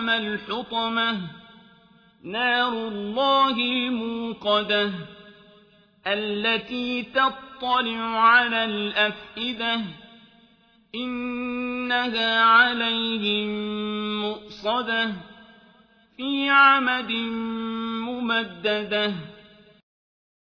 ما الحطمة نار الله الموقدة التي تطلع على الأفئدة إنها عليهم مؤصدة في عمد ممددة.